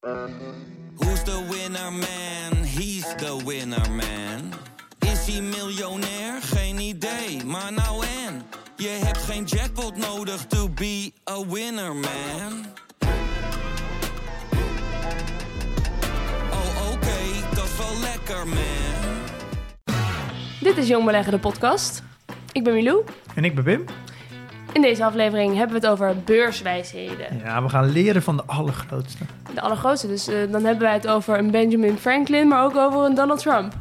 Who's the winner man? He's the winner man. Is hij miljonair? Geen idee, maar nou en. Je hebt geen jackpot nodig to be a winner man. Oh oké, dat is wel lekker man. Dit is Jong Beleggen, de podcast. Ik ben Milou. En ik ben Wim. In deze aflevering hebben we het over beurswijsheden. Ja, we gaan leren van de allergrootste. De allergrootste. Dus eh, dan hebben wij het over een Benjamin Franklin, maar ook over een Donald Trump.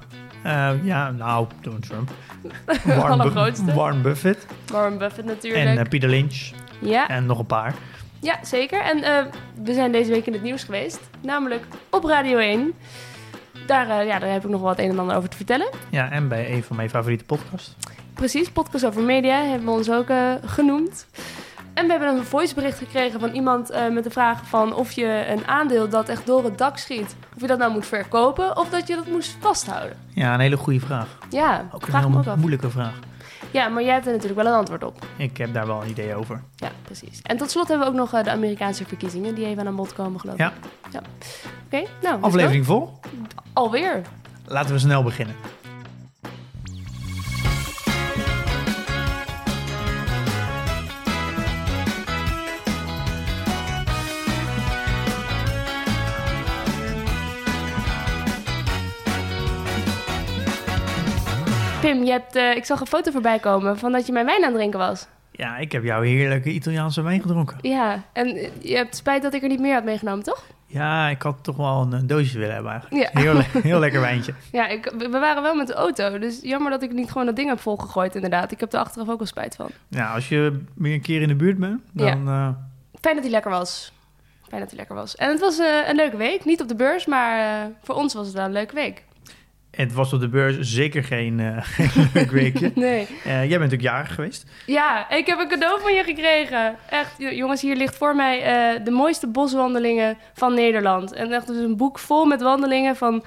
Eh, ja, nou, Donald Trump. allergrootste. Warren Buffett. Warren Buffett natuurlijk. En eh, Peter Lynch. ja, En nog een paar. ja, zeker. En we zijn deze week in het nieuws geweest. Namelijk op Radio 1. Daar, ja, daar heb ik nog wel het een en ander over te vertellen. Ja, en bij een van mijn favoriete podcasts. Precies, podcast over media hebben we ons ook eh, genoemd. En we hebben een voicebericht gekregen van iemand eh, met de vraag van of je een aandeel dat echt door het dak schiet, of je dat nou moet verkopen of dat je dat moest vasthouden. Ja, een hele goede vraag. Ja, Ook een heel moeilijke vraag. Ja, maar jij hebt er natuurlijk wel een antwoord op. Ik heb daar wel een idee over. Ja, precies. En tot slot hebben we ook nog eh, de Amerikaanse verkiezingen die even aan bod komen, geloof ik. Ja. ja. Oké, nou. Aflevering vol. go. Alweer. Laten we snel beginnen. Je hebt, eh, ik zag een foto voorbij komen van dat je mijn wijn aan het drinken was. Ja, ik heb jouw heerlijke Italiaanse wijn gedronken. Ja, en je hebt spijt dat ik er niet meer had meegenomen, toch? Ja, ik had toch wel een, een doosje willen hebben eigenlijk. Ja. Heel, le- heel lekker wijntje. Ja, ik, we waren wel met de auto, dus jammer dat ik niet gewoon dat ding heb volgegooid inderdaad. Ik heb er achteraf ook wel spijt van. Ja, als je weer een keer in de buurt bent, dan... eh, Fijn dat hij lekker was. Fijn dat hij lekker was. En het was eh, een leuke week. Niet op de beurs, maar voor ons was het wel een leuke week. Het was op de beurs zeker geen, eh, geen leuk weekje. Nee. Eh, jij bent natuurlijk jarig geweest. Ja, ik heb een cadeau van je gekregen. Echt, jongens, hier ligt voor mij eh, de mooiste boswandelingen van Nederland. En echt dus een boek vol met wandelingen van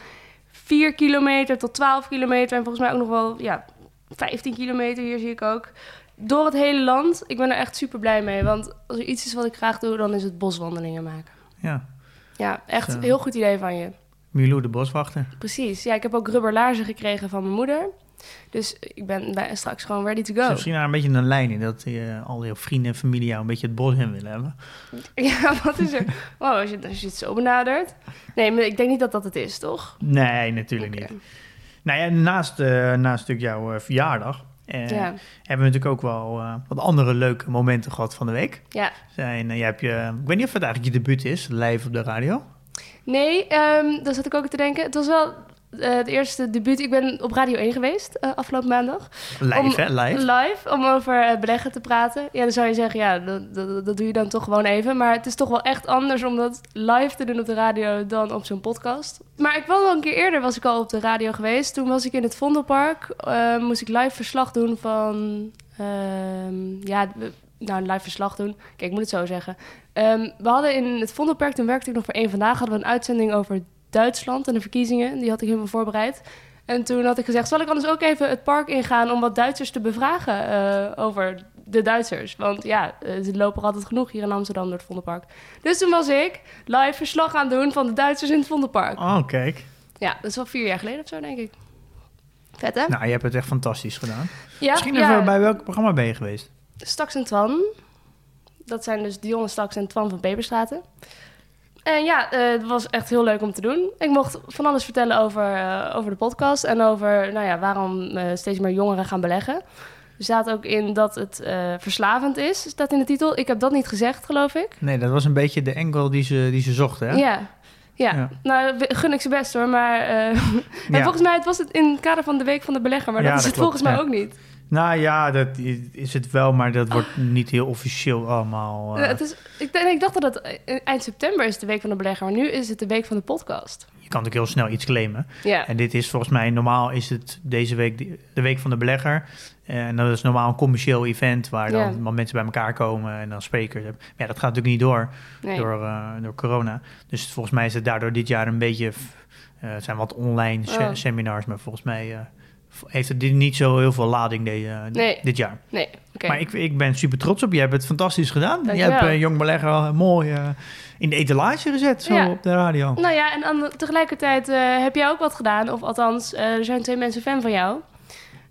4 kilometer tot 12 kilometer. En volgens mij ook nog wel, ja, 15 kilometer, hier zie ik ook. Door het hele land. Ik ben er echt super blij mee. Want als er iets is wat ik graag doe, dan is het boswandelingen maken. Ja, Ja, echt Zo. heel goed idee van je. Milou de boswachter. Precies. Ja, ik heb ook rubberlaarzen gekregen van mijn moeder. Dus ik ben bij, straks gewoon ready to go. misschien daar een beetje een lijn in dat eh, al je vrienden en familie jou een beetje het bos in willen hebben. Ja, wat is er? Wow, als je, als je het zo benadert. Nee, maar ik denk niet dat dat het is, toch? Nee, natuurlijk niet. Nou ja, naast, eh, naast natuurlijk jouw eh, verjaardag Ja. hebben we natuurlijk ook wel wat andere leuke momenten gehad van de week. Ja. Zijn, jij hebt je, ik weet niet of het eigenlijk je debuut is, live op de radio. Nee, ehm daar zat ik ook te denken. Het was wel eh, het eerste debuut. Ik ben op Radio 1 geweest eh, afgelopen maandag. Live, Om- hè? Live. Live, om over eh, beleggen te praten. Ja, dan zou je zeggen, ja, dat, dat, dat doe je dan toch gewoon even. Maar het is toch wel echt anders om dat live te doen op de radio dan op zo'n podcast. Maar ik was wel een keer eerder was ik al op de radio geweest. Toen was ik in het Vondelpark. moest ik live verslag doen van... ehm, ja, nou, een live verslag doen. Kijk, ik moet het zo zeggen. Ehm, we hadden in het Vondelpark, toen werkte ik nog voor één vandaag... hadden we een uitzending over Duitsland en de verkiezingen. Die had ik helemaal voorbereid. En toen had ik gezegd, zal ik anders ook even het park ingaan om wat Duitsers te bevragen eh, over de Duitsers? Want ja, eh, ze lopen er altijd genoeg hier in Amsterdam door het Vondelpark. Dus toen was ik live verslag aan doen van de Duitsers in het Vondelpark. Oh, kijk. Ja, dat is al vier jaar geleden of zo, denk ik. Vet, hè? Nou, je hebt het echt fantastisch gedaan. ja, Misschien ja. even bij welk programma ben je geweest? Stax en Twan. Dat zijn dus Dion Stax en Twan van Peperstraten. En ja, eh, het was echt heel leuk om te doen. Ik mocht van alles vertellen over, eh, over de podcast en over nou ja, waarom eh, steeds meer jongeren gaan beleggen. Er staat ook in dat het verslavend is, staat in de titel. Ik heb dat niet gezegd, geloof ik. Nee, dat was een beetje de angle die ze, die ze zochten, hè? Ja. Ja. Ja. nou gun ik ze best hoor. Maar Ja. volgens mij het was het in het kader van de Week van de Belegger. Maar Ja, dat is het volgens mij ook niet. Nou ja, dat is het wel, maar dat wordt niet heel officieel allemaal. Eh, het is, ik, denk- ik dacht dat het eh, eind september is de Week van de Belegger. Maar nu is het de Week van de podcast. je kan natuurlijk heel snel iets claimen. Ja. En dit is volgens mij, normaal is het deze week de- week van de belegger. En dat is normaal een commercieel event waar dan Ja. mensen bij elkaar komen en dan sprekers hebben. Maar ja, dat gaat natuurlijk niet door, Nee. door, door corona. Dus volgens mij is het daardoor dit jaar een beetje, het zijn wat online se- Oh. seminars, maar volgens mij heeft het dit niet zo heel veel lading deze, Nee. dit jaar. Nee. Maar ik, ik ben super trots op je. Je hebt het fantastisch gedaan. Je Dankjewel. hebt eh, Jong Belegger al mooi eh, in de etalage gezet, zo Ja. op de radio. Nou ja, en tegelijkertijd eh, heb jij ook wat gedaan. Of althans, eh, er zijn twee mensen fan van jou.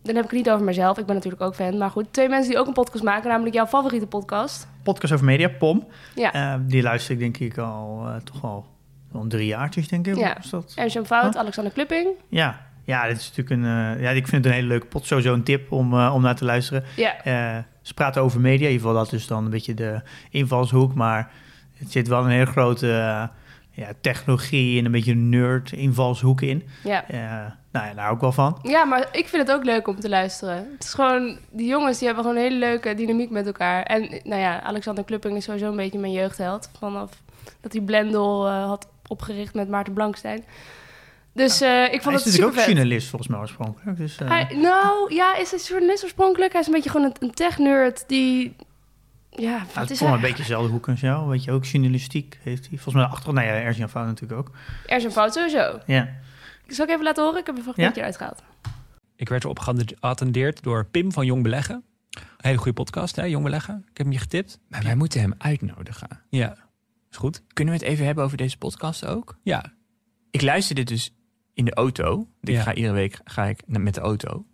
Dan heb ik het niet over mezelf. Ik ben natuurlijk ook fan. Maar goed, twee mensen die ook een podcast maken. Namelijk jouw favoriete podcast. Podcast over media, POM. Ja. Eh, die luister ik denk ik al eh, toch al al drie jaartjes, denk ik. Ja. Is dat? Fout, Alexander Klupping. Ja. Ja, dit is natuurlijk een. eh, ja, ik vind het een hele leuke pot. Sowieso een tip om, eh, om naar te luisteren. Ja, Eh, ze praten over media. In ieder geval, dat is dan een beetje de invalshoek. Maar het zit wel een hele grote ja, technologie en een beetje nerd invalshoek in. ja. Nou ja, daar ook wel van. Ja, maar ik vind het ook leuk om te luisteren. Het is gewoon, die jongens die hebben gewoon een hele leuke dynamiek met elkaar. En nou ja, Alexander Klupping is sowieso een beetje mijn jeugdheld. Vanaf dat hij Blendel had opgericht met Maarten Blankstein. Dus eh, ik Hij vond is het natuurlijk ook vet. journalist volgens mij oorspronkelijk. Dus, eh, Hij, nou, ja, is hij journalist oorspronkelijk? Hij is een beetje gewoon een, een tech-nerd die... Ja, Ja, wat het is is hij? een beetje dezelfde hoek als jou. Weet je, ook journalistiek heeft hij. Volgens mij achter, nou ja, Erjan Fout natuurlijk ook. Er is een fout sowieso. Ja. Zal ik even laten horen? Ik heb een fragmentje uitgehaald. Ik werd erop geattendeerd door Pim van Jong Beleggen. Een hele goede podcast, hè, Jong Beleggen. Ik heb hem je getipt. Maar wij moeten hem uitnodigen. Ja, is goed. Kunnen we het even hebben over deze podcast ook? Ja, Ik luister dit dus in de auto. Ik Ja. ga iedere week ga ik met de auto.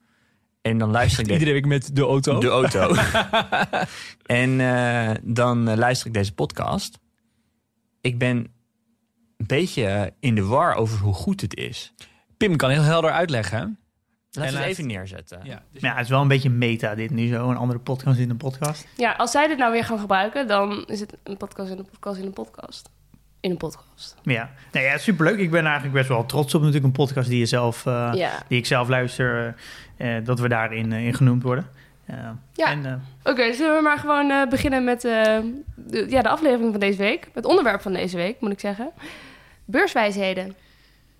En dan luister ik de- iedere week met de auto. de auto. en eh, dan eh, luister ik deze podcast. Ik ben een beetje in de war over hoe goed het is. Pim kan heel helder uitleggen. Laten we het even neerzetten. Ja, dus Maar ja, het is wel een beetje meta dit nu zo. Een andere podcast in een podcast. Ja, als zij dit nou weer gaan gebruiken, dan is het een podcast in een podcast in een podcast. In een podcast. Ja, nee, ja superleuk. Ik ben eigenlijk best wel trots op natuurlijk een podcast die, je zelf, eh, ja. die ik zelf luister. eh, eh, dat we daarin in genoemd worden. Ja. Oké, zullen we maar gewoon beginnen met de, ja, de aflevering van deze week. Het onderwerp van deze week, moet ik zeggen. Beurswijsheden.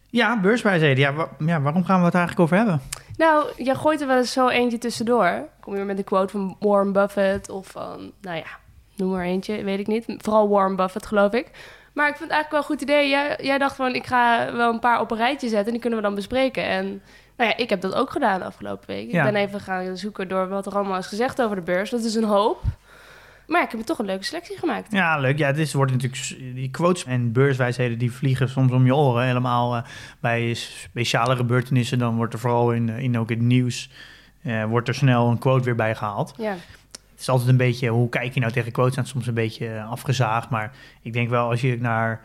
ja, beurswijsheden. Ja, wa- ja, waarom gaan we het eigenlijk over hebben? Nou, jij gooit er wel eens zo eentje tussendoor. Kom je met een quote van Warren Buffett of van, nou ja, noem maar eentje, weet ik niet. Vooral Warren Buffett, geloof ik. Maar ik vind het eigenlijk wel een goed idee. Jij, jij dacht van, ik ga wel een paar op een rijtje zetten en die kunnen we dan bespreken. En nou ja, ik heb dat ook gedaan de afgelopen week. Ja. Ik ben even gaan zoeken door wat er allemaal is gezegd over de beurs. Dat is een hoop. Maar ik heb toch een leuke selectie gemaakt. Ja, leuk. Ja, dit wordt natuurlijk die quotes en beurswijsheden die vliegen soms om je oren. Helemaal eh, bij speciale gebeurtenissen. Dan wordt er vooral in, eh, in ook het nieuws eh, wordt er snel een quote weer bij gehaald. Ja, Het is altijd een beetje, hoe kijk je nou tegen quotes aan? Soms een beetje eh, afgezaagd. Maar ik denk wel, als je naar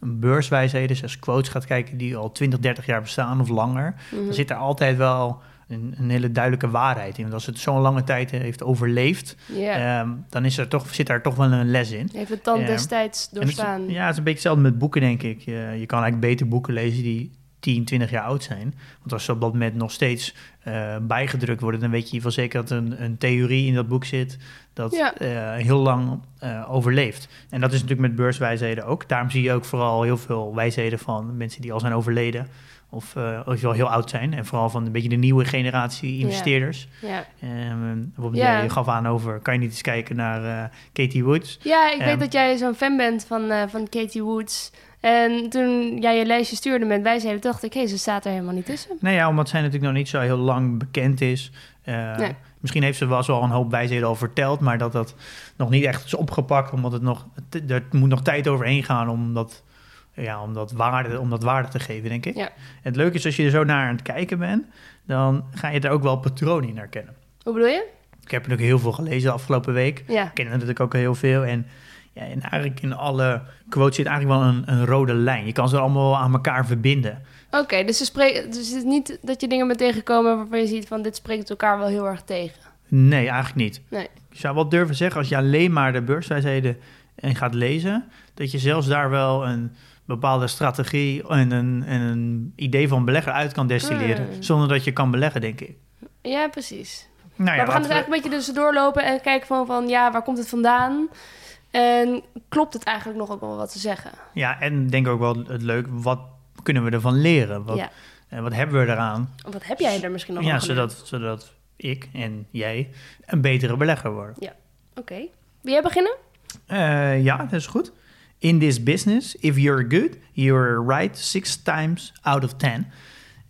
beurswijsheden, zoals quotes gaat kijken die al 20, 30 jaar bestaan of langer, Mhm. dan zit er altijd wel een, een hele duidelijke waarheid in. Want als het zo'n lange tijd heeft overleefd, ehm, dan is er toch, zit daar toch wel een les in. Heeft het dan Ja. destijds het doorstaan? ja, het is een beetje hetzelfde met boeken, denk ik. Je, je kan eigenlijk beter boeken lezen die 10, 20 jaar oud zijn. Want als ze op dat moment nog steeds eh, bijgedrukt worden, dan weet je van zeker dat een, een theorie in dat boek zit dat Ja. eh, heel lang eh, overleeft. En dat is natuurlijk met beurswijsheden ook. Daarom zie je ook vooral heel veel wijsheden van mensen die al zijn overleden. Of, of wel heel oud zijn. En vooral van een beetje de nieuwe generatie investeerders. Ja. Ehm, bijvoorbeeld, Ja. je gaf aan over, kan je niet eens kijken naar Katie Woods? Ja, ik Ehm. weet dat jij zo'n fan bent van, van Katie Woods. En toen jij je lijstje stuurde met wijsheden, dacht ik, hé, ze staat er helemaal niet tussen. Nee, ja, omdat zij natuurlijk nog niet zo heel lang bekend is. Eh, Nee. Misschien heeft ze wel zo al een hoop wijsheden al verteld, maar dat dat nog niet echt is opgepakt, omdat het nog, er moet nog tijd overheen gaan om dat, ja, om dat, waarde, om dat waarde te geven, denk ik. Ja. Het leuke is, als je er zo naar aan het kijken bent, dan ga je er ook wel patronen in herkennen. Hoe bedoel je? Ik heb natuurlijk heel veel gelezen de afgelopen week. Ja. Ik ken natuurlijk ook heel veel. En, ja, en eigenlijk in alle quotes zit eigenlijk wel een, een rode lijn. Je kan ze allemaal aan elkaar verbinden. Oké, dus, ze spreken, dus het is niet dat je dingen bent tegengekomen waarvan je ziet van dit spreekt elkaar wel heel erg tegen. Nee, eigenlijk niet. Nee. Ik zou wel durven zeggen, als je alleen maar de beurswijsheden en gaat lezen, dat je zelfs daar wel een bepaalde strategie en een, en een idee van belegger uit kan destilleren, Hmm. zonder dat je kan beleggen, denk ik. Ja, precies. Nou ja, maar we gaan dus eigenlijk een beetje tussendoor lopen en kijken van, van ja, waar komt het vandaan? En klopt het eigenlijk nog ook wel wat te zeggen? ja, en denk ook wel het leuk, wat kunnen we ervan leren? Wat, Ja. en wat hebben we eraan? Wat heb jij er misschien nog Ja, aan geleerd? zodat, zodat ik en jij een betere belegger worden. Oké. Wil jij beginnen? Eh, ja, dat is goed. In this business, if you're good, you're right six times out of ten.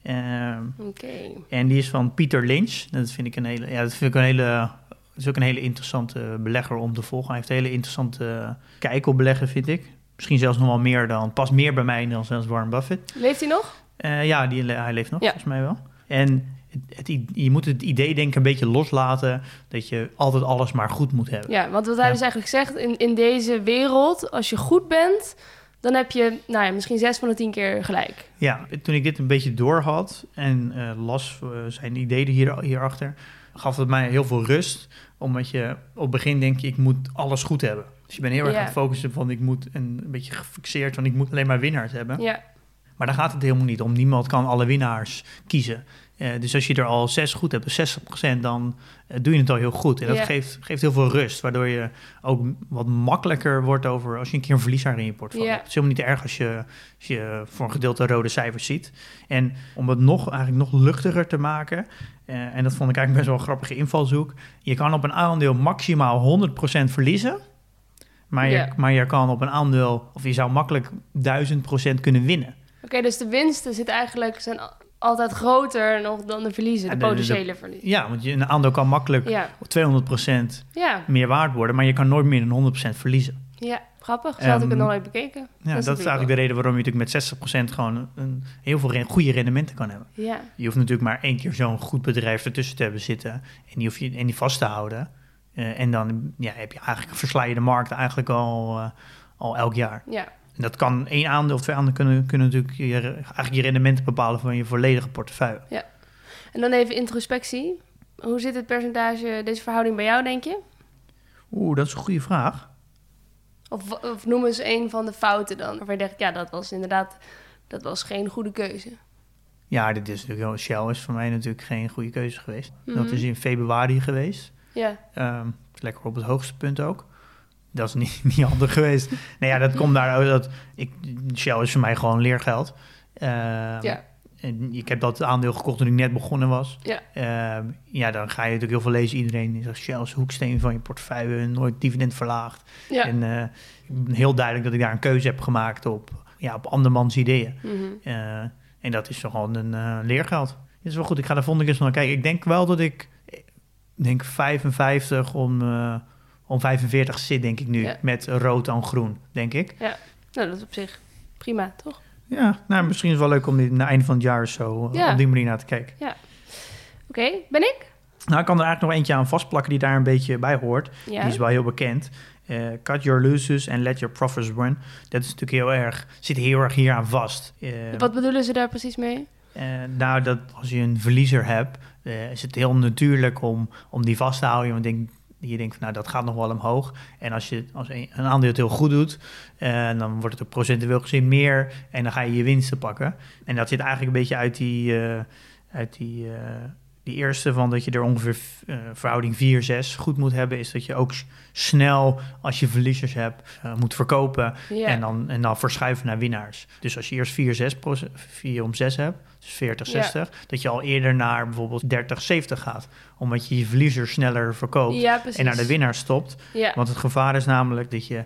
Ehm, Oké. en die is van Pieter Lynch. Dat vind ik een hele, ja, dat vind ik een hele, is ook een hele interessante belegger om te volgen. Hij heeft een hele interessante kijk op beleggen, vind ik. Misschien zelfs nog wel meer dan, past meer bij mij dan zelfs Warren Buffett. Leeft hij nog? Eh, ja, die, hij leeft nog, Ja. volgens mij wel. En het, je moet het idee denk ik een beetje loslaten dat je altijd alles maar goed moet hebben. Ja, want wat hij Ja. dus eigenlijk zegt, in, in deze wereld, als je goed bent, dan heb je, nou ja, misschien zes van de tien keer gelijk. Ja, toen ik dit een beetje door had en eh, las eh, zijn ideeën hier, hierachter, gaf het mij heel veel rust. Omdat je op het begin denk je, ik moet alles goed hebben. Dus je bent heel erg Ja. aan het focussen van ik moet een, beetje gefixeerd van ik moet alleen maar winnaars hebben. Ja, Maar daar gaat het helemaal niet om. Niemand kan alle winnaars kiezen. Eh, dus als je er al zes goed hebt, dus 60%, dan eh, doe je het al heel goed. En dat Ja. geeft, geeft heel veel rust, waardoor je ook wat makkelijker wordt over als je een keer een verliezer in je portfolio Ja. hebt. Het is helemaal niet erg als je, als je voor een gedeelte rode cijfers ziet. En om het nog, eigenlijk nog luchtiger te maken, en dat vond ik eigenlijk best wel een grappige invalshoek, je kan op een aandeel maximaal 100% verliezen. Maar je, maar je kan op een aandeel, of je zou makkelijk 1000% kunnen winnen. oké, dus de winsten zitten eigenlijk, zijn al- altijd groter nog dan de verliezen, de potentiële verliezen. Ja, want je, een aandeel kan makkelijk Ja, 200% ja, meer waard worden, maar je kan nooit meer dan 100% verliezen. Ja, grappig. Zo had ik het Ehm, nog nooit bekeken. Ja, dat, is eigenlijk de reden waarom je natuurlijk met 60% gewoon een, heel veel goede rendementen kan hebben. Ja, Je hoeft natuurlijk maar één keer zo'n goed bedrijf ertussen te hebben zitten en die, hoef je, en die vast te houden. Eh, en dan ja, heb je eigenlijk, versla je de markt eigenlijk al, eh, al elk jaar. ja. En dat kan één aandeel of twee aandelen kunnen, kunnen natuurlijk je, eigenlijk je rendementen bepalen van je volledige portefeuille. En dan even introspectie. Hoe zit het percentage, deze verhouding bij jou, denk je? Oeh, dat is een goede vraag. Of, of noem eens een van de fouten dan. Waarvan je denkt, ja, dat was inderdaad, dat was geen goede keuze. Ja, dit is natuurlijk Shell is voor mij natuurlijk geen goede keuze geweest. Mhm. Dat is in februari geweest. Ja, Ehm, lekker op het hoogste punt ook. Dat is niet, niet handig geweest. nou ja, dat komt daar dat ik Shell is voor mij gewoon leergeld. Ehm, ja, En ik heb dat aandeel gekocht toen ik net begonnen was. ja. Ehm, ja, dan ga je natuurlijk heel veel lezen. Iedereen zegt Shell is hoeksteen van je portefeuille, nooit dividend verlaagd. ja. En eh, heel duidelijk dat ik daar een keuze heb gemaakt op, ja, op andermans ideeën. Mhm. Eh, en dat is toch gewoon een eh, leergeld. Dat is wel goed. Ik ga de volgende keer eens naar kijken. Ik denk wel dat ik, denk 55 om, om 45 zit, denk ik nu. Ja. Met rood dan groen, denk ik. Nou, dat is op zich prima, toch? Ja, nou, misschien is het wel leuk om dit na einde van het jaar zo eh, Ja. op die manier naar te kijken. Oké, ben ik? Nou, ik kan er eigenlijk nog eentje aan vastplakken die daar een beetje bij hoort. Ja. Die is wel heel bekend. Eh, cut your losses and let your profits run. Dat is natuurlijk heel erg, zit heel erg hier aan vast. Eh, Wat bedoelen ze daar precies mee? Nou, dat als je een verliezer hebt, is het heel natuurlijk om, om die vast te houden. Want denk, je denkt nou, dat gaat nog wel omhoog. En als, je, als een, een aandeel het heel goed doet, eh, dan wordt het ook procentueel gezien meer. En dan ga je je winsten pakken. En dat zit eigenlijk een beetje uit die, eh, uit die, die eerste van dat je er ongeveer eh, verhouding 4-6 goed moet hebben. Is dat je ook snel, als je verliezers hebt, eh, moet verkopen. En, dan, en dan verschuiven naar winnaars. Dus als je eerst 4, 6 4 om 6 hebt, dus 40, Ja. 60, dat je al eerder naar bijvoorbeeld 30, 70 gaat. Omdat je je verliezers sneller verkoopt precies. en naar de winnaars stopt. Want het gevaar is namelijk dat je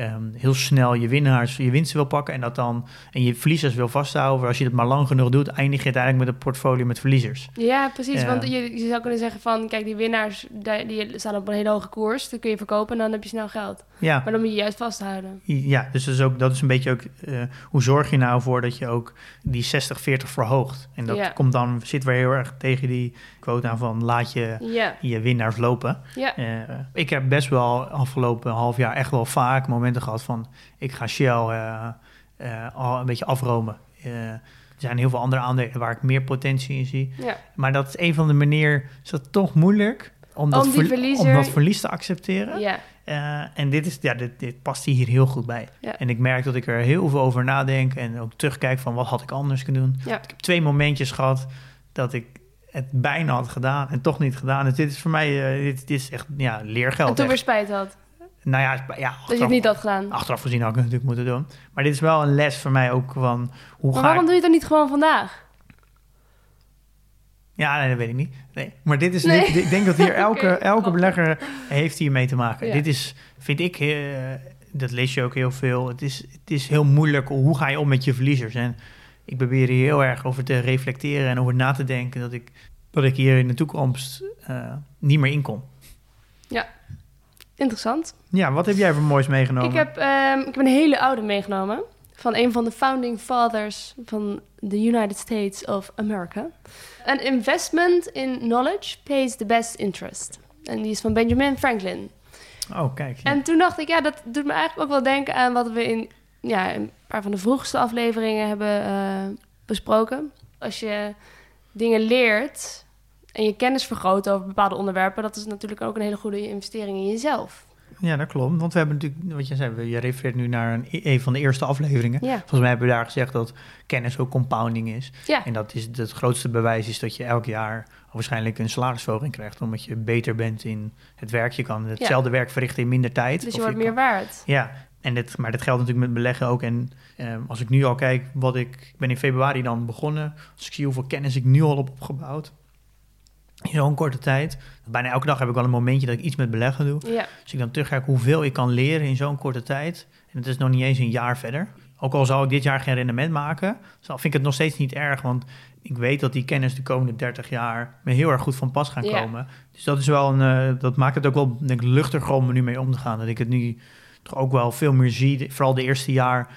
ehm, heel snel je winnaars, je winsten wil pakken en dat dan en je verliezers wil vasthouden. Maar als je dat maar lang genoeg doet, eindig je uiteindelijk met een portfolio met verliezers. Ja, precies. Want je, je zou kunnen zeggen van... Kijk, die winnaars die, die staan op een hele hoge koers. Die kun je verkopen en dan heb je snel geld. Ja, Maar dan moet je juist vasthouden. Ja, dus dat is, ook, dat is een beetje ook... eh, hoe zorg je nou voor dat je ook die 60-40 verhoogt? En dat Ja. komt dan, zit weer heel erg tegen die quote aan van laat je je winnaars lopen. Eh, ik heb best wel afgelopen half jaar echt wel vaak momenten gehad van... ik ga Shell al een beetje afromen. Er zijn heel veel andere aandelen waar ik meer potentie in zie. Maar dat is een van de manieren... is dat toch moeilijk om, dat, verliezer- om dat verlies te accepteren. en dit, is, ja, dit, dit past hier heel goed bij. Ja. En ik merk dat ik er heel veel over nadenk en ook terugkijk van wat had ik anders kunnen doen. Ja. Ik heb twee momentjes gehad dat ik het bijna had gedaan en toch niet gedaan. Dus dit is voor mij, eh, dit, dit is echt ja, leergeld. En toen weer spijt had. Nou ja, ja Dat je achteraf, het niet had gedaan. achteraf gezien had ik het natuurlijk moeten doen. Maar dit is wel een les voor mij ook van hoe Maar ga waarom ik... doe je het dan niet gewoon vandaag? Ja, nee, dat weet ik niet. Nee. Maar dit is, Nee. dit- ik denk dat hier elke, elke belegger heeft hiermee te maken. Ja. Dit is, vind ik, eh, dat lees je ook heel veel. Het is, het is heel moeilijk. Hoe ga je om met je verliezers? En ik probeer hier heel erg over te reflecteren en over na te denken dat ik, dat ik hier in de toekomst eh, niet meer in kom. Interessant. Ja, wat heb jij voor moois meegenomen? Ik heb, ehm, ik heb een hele oude meegenomen. Van een van de founding fathers van the United States of America. An investment in knowledge pays the best interest. En die is van Benjamin Franklin. Oh, kijk. ja. En toen dacht ik, ja, dat doet me eigenlijk ook wel denken aan wat we in ja, paar van de vroegste afleveringen hebben eh, besproken. Als je dingen leert en je kennis vergroot over bepaalde onderwerpen, dat is natuurlijk ook een hele goede investering in jezelf. Ja, dat klopt. Want we hebben natuurlijk, wat je zei, je refereert nu naar een, een van de eerste afleveringen. Ja, Volgens mij hebben we daar gezegd dat kennis ook compounding is. ja, En dat is het grootste bewijs is dat je elk jaar waarschijnlijk een salarisverhoging krijgt. Omdat je beter bent in het werk. Je kan hetzelfde werk verrichten in minder tijd. dus Of je wordt kan- meer waard. Ja, en dit, maar dat geldt natuurlijk met beleggen ook. En ehm, als ik nu al kijk wat ik... Ik ben in februari dan begonnen. Als ik zie hoeveel kennis ik nu al heb opgebouwd. In zo'n korte tijd. Bijna elke dag heb ik wel een momentje dat ik iets met beleggen doe. Ja, Als ik dan terugkijk hoeveel ik kan leren in zo'n korte tijd. En het is nog niet eens een jaar verder. Ook al zou ik dit jaar geen rendement maken, vind ik het nog steeds niet erg. Want ik weet dat die kennis de komende 30 jaar me heel erg goed van pas gaan Ja. komen. Dus dat is wel een. eh, dat maakt het ook wel denk ik, luchtiger om er nu mee om te gaan. Dat ik het nu toch ook wel veel meer zie. Vooral de eerste jaar.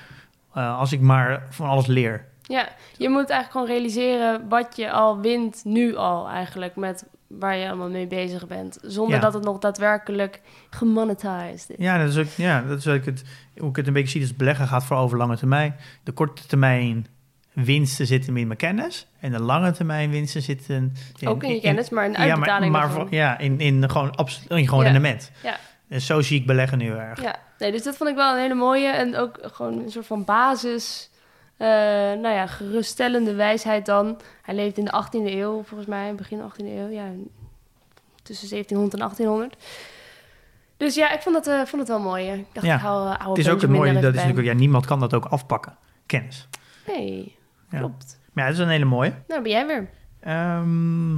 eh, als ik maar van alles leer. ja, je moet eigenlijk gewoon realiseren wat je al wint nu al eigenlijk met waar je allemaal mee bezig bent. Zonder Ja. dat het nog daadwerkelijk gemonetized is. Ja, dat is ook, ja, dat is ook het, hoe ik het een beetje zie. Dus beleggen gaat vooral over lange termijn. De korte termijn winsten zitten in mijn kennis. En de lange termijn winsten zitten... Ook in je kennis, maar een Ja, maar, uitbetaling maar daarvan. voor- ja, in, in gewoon, absoluut, in gewoon Ja. rendement. Ja. En zo zie ik beleggen nu erg. Ja, nee, dus dat vond ik wel een hele mooie en ook gewoon een soort van basis, eh, nou ja, geruststellende wijsheid dan. Hij leeft in de 18e eeuw, volgens mij, begin 18e eeuw, ja, tussen 1700 en 1800. Dus ja, ik vond het, eh, vond het wel mooi. Ik dacht, Ja. ik hou, uh, Het is ook het mooie, dat is natuurlijk, ja, niemand kan dat ook afpakken. Kennis. Nee, Ja. klopt. Maar ja, dat is een hele mooie. Nou, ben jij weer. Ehm,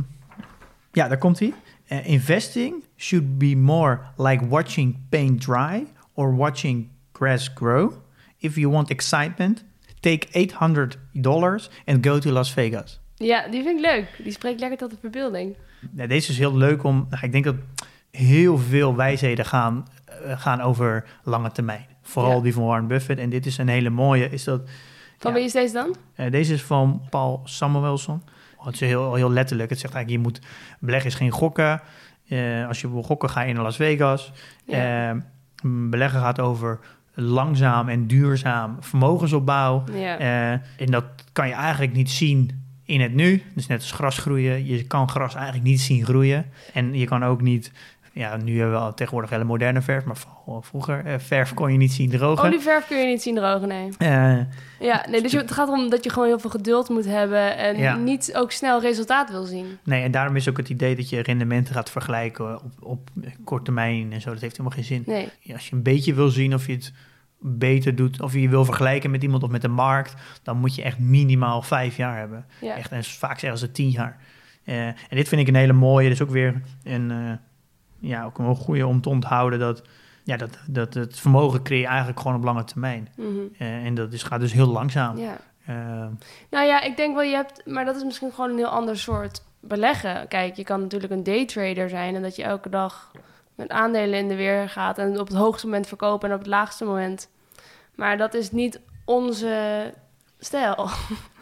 ja, daar komt hij. Investing should be more like watching paint dry or watching grass grow. If you want excitement, take 800 dollars and go to Las Vegas. Ja, die vind ik leuk. Die spreekt lekker tot de verbeelding. Ja, deze is heel leuk om. nou, ik denk dat heel veel wijsheden gaan, eh, gaan over lange termijn. Vooral Ja. die van Warren Buffett. En dit is een hele mooie. Is dat, Van Ja. wie is deze dan? eh, deze is van Paul Samuelson. Het is heel, heel letterlijk. Het zegt eigenlijk: je moet beleggen is geen gokken. Eh, als je wil gokken, ga je naar Las Vegas. Ja. Eh, beleggen gaat over langzaam en duurzaam vermogensopbouw. Ja. Eh, en dat kan je eigenlijk niet zien in het nu. Dus net als gras groeien. Je kan gras eigenlijk niet zien groeien. En je kan ook niet... Ja, nu hebben we al tegenwoordig hele moderne verf. Maar vooral vroeger, eh, verf kon je niet zien drogen. Olieverf kun je niet zien drogen, nee. Eh, Ja, nee, dus je- het gaat erom dat je gewoon heel veel geduld moet hebben en Ja. niet ook snel resultaat wil zien. nee, en daarom is ook het idee dat je rendementen gaat vergelijken op, op korte termijn en zo. Dat heeft helemaal geen zin. Nee, Ja, Als je een beetje wil zien of je het beter doet... of je wil vergelijken met iemand of met de markt... dan moet je echt minimaal vijf jaar hebben. ja. Echt, en vaak zeggen ze tien jaar. Eh, en dit vind ik een hele mooie. Dus ook weer een, ja, ook een goede om te onthouden dat, ja, dat, dat het vermogen creëer je eigenlijk gewoon op lange termijn. Mhm. Eh, en dat is, gaat dus heel langzaam. ja. Eh, Nou ja, ik denk wel, je hebt, maar dat is misschien gewoon een heel ander soort beleggen. Kijk, je kan natuurlijk een daytrader zijn en dat je elke dag met aandelen in de weer gaat en op het hoogste moment verkopen en op het laagste moment. Maar dat is niet onze stijl.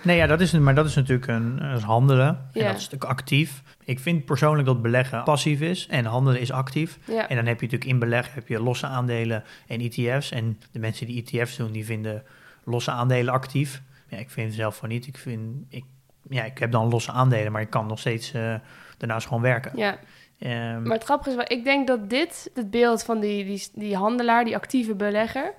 nee, ja, dat is, maar dat is natuurlijk een, handelen. En Ja. dat is natuurlijk actief. Ik vind persoonlijk dat beleggen passief is en handelen is actief. Ja, En dan heb je natuurlijk in beleggen heb je losse aandelen en ETF's. En de mensen die ETF's doen, die vinden losse aandelen actief. Ja, ik vind het zelf van niet. Ik, vind, ik, ja, ik heb dan losse aandelen, maar ik kan nog steeds eh, daarnaast gewoon werken. ja. Ehm, Maar het grappige is wel, ik denk dat dit, het beeld van die, die, die handelaar, die actieve belegger,